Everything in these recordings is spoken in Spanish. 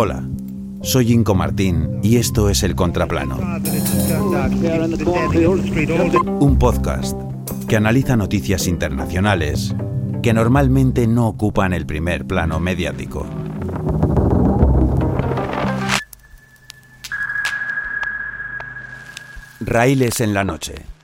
Hola, soy Inco Martín y esto es El Contraplano. Un podcast que analiza noticias internacionales que normalmente no ocupan el primer plano mediático. Raíles en la noche.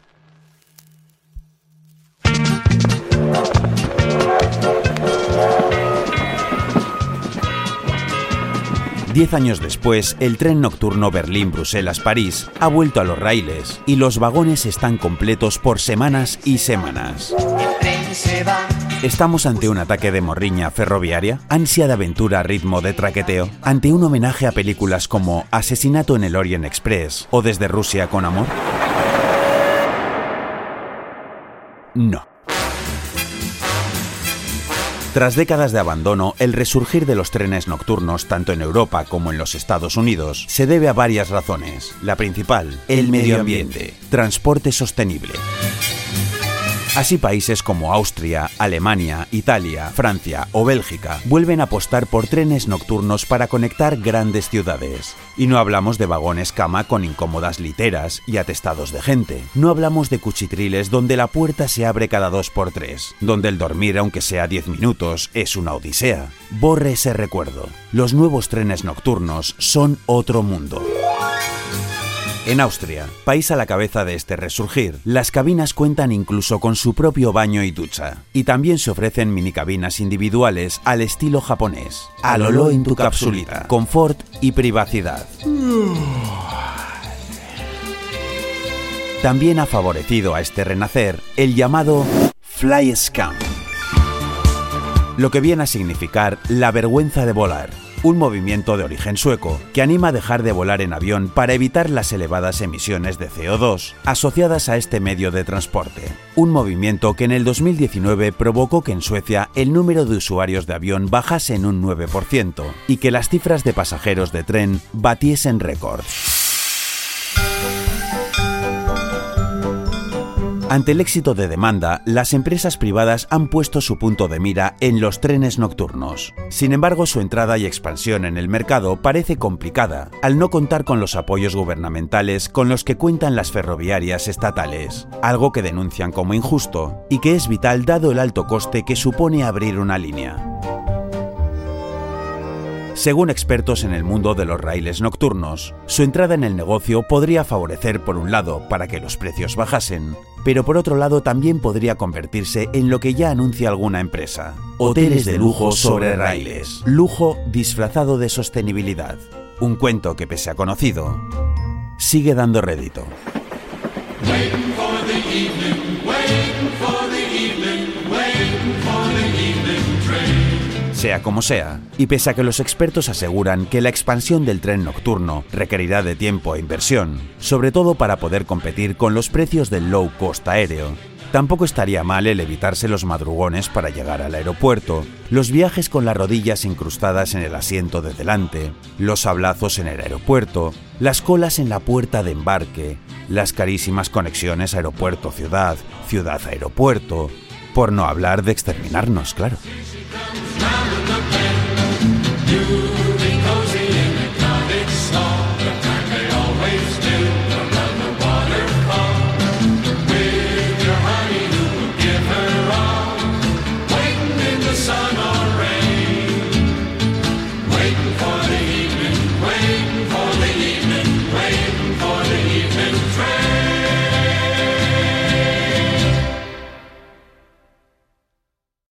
Diez años después, el tren nocturno Berlín-Bruselas-París ha vuelto a los raíles y los vagones están completos por semanas y semanas. ¿Estamos ante un ataque de morriña ferroviaria? ¿Ansia de aventura a ritmo de traqueteo? ¿Ante un homenaje a películas como Asesinato en el Orient Express o Desde Rusia con Amor? No. Tras décadas de abandono, el resurgir de los trenes nocturnos, tanto en Europa como en los Estados Unidos, se debe a varias razones. La principal, el medio ambiente, transporte sostenible. Así países como Austria, Alemania, Italia, Francia o Bélgica vuelven a apostar por trenes nocturnos para conectar grandes ciudades. Y no hablamos de vagones cama con incómodas literas y atestados de gente. No hablamos de cuchitriles donde la puerta se abre cada dos por tres, donde el dormir aunque sea 10 minutos es una odisea. Borre ese recuerdo. Los nuevos trenes nocturnos son otro mundo. En Austria, país a la cabeza de este resurgir, las cabinas cuentan incluso con su propio baño y ducha. Y también se ofrecen minicabinas individuales al estilo japonés. Alolo en tu capsulita, confort y privacidad. También ha favorecido a este renacer el llamado Fly Scam, lo que viene a significar la vergüenza de volar un movimiento de origen sueco que anima a dejar de volar en avión para evitar las elevadas emisiones de CO2 asociadas a este medio de transporte. Un movimiento que en el 2019 provocó que en Suecia el número de usuarios de avión bajase en un 9% y que las cifras de pasajeros de tren batiesen récords. Ante el éxito de demanda, las empresas privadas han puesto su punto de mira en los trenes nocturnos. Sin embargo, su entrada y expansión en el mercado parece complicada, al no contar con los apoyos gubernamentales con los que cuentan las ferroviarias estatales, algo que denuncian como injusto y que es vital dado el alto coste que supone abrir una línea. Según expertos en el mundo de los raíles nocturnos, su entrada en el negocio podría favorecer por un lado para que los precios bajasen, pero por otro lado también podría convertirse en lo que ya anuncia alguna empresa, hoteles de lujo sobre raíles, lujo disfrazado de sostenibilidad, un cuento que pese a conocido, sigue dando rédito. Sea como sea, y pese a que los expertos aseguran que la expansión del tren nocturno requerirá de tiempo e inversión, sobre todo para poder competir con los precios del low cost aéreo, Tampoco estaría mal el evitarse los madrugones para llegar al aeropuerto, los viajes con las rodillas incrustadas en el asiento de delante, los hablazos en el aeropuerto, las colas en la puerta de embarque, las carísimas conexiones aeropuerto-ciudad, ciudad-aeropuerto, por no hablar de exterminarnos, claro. You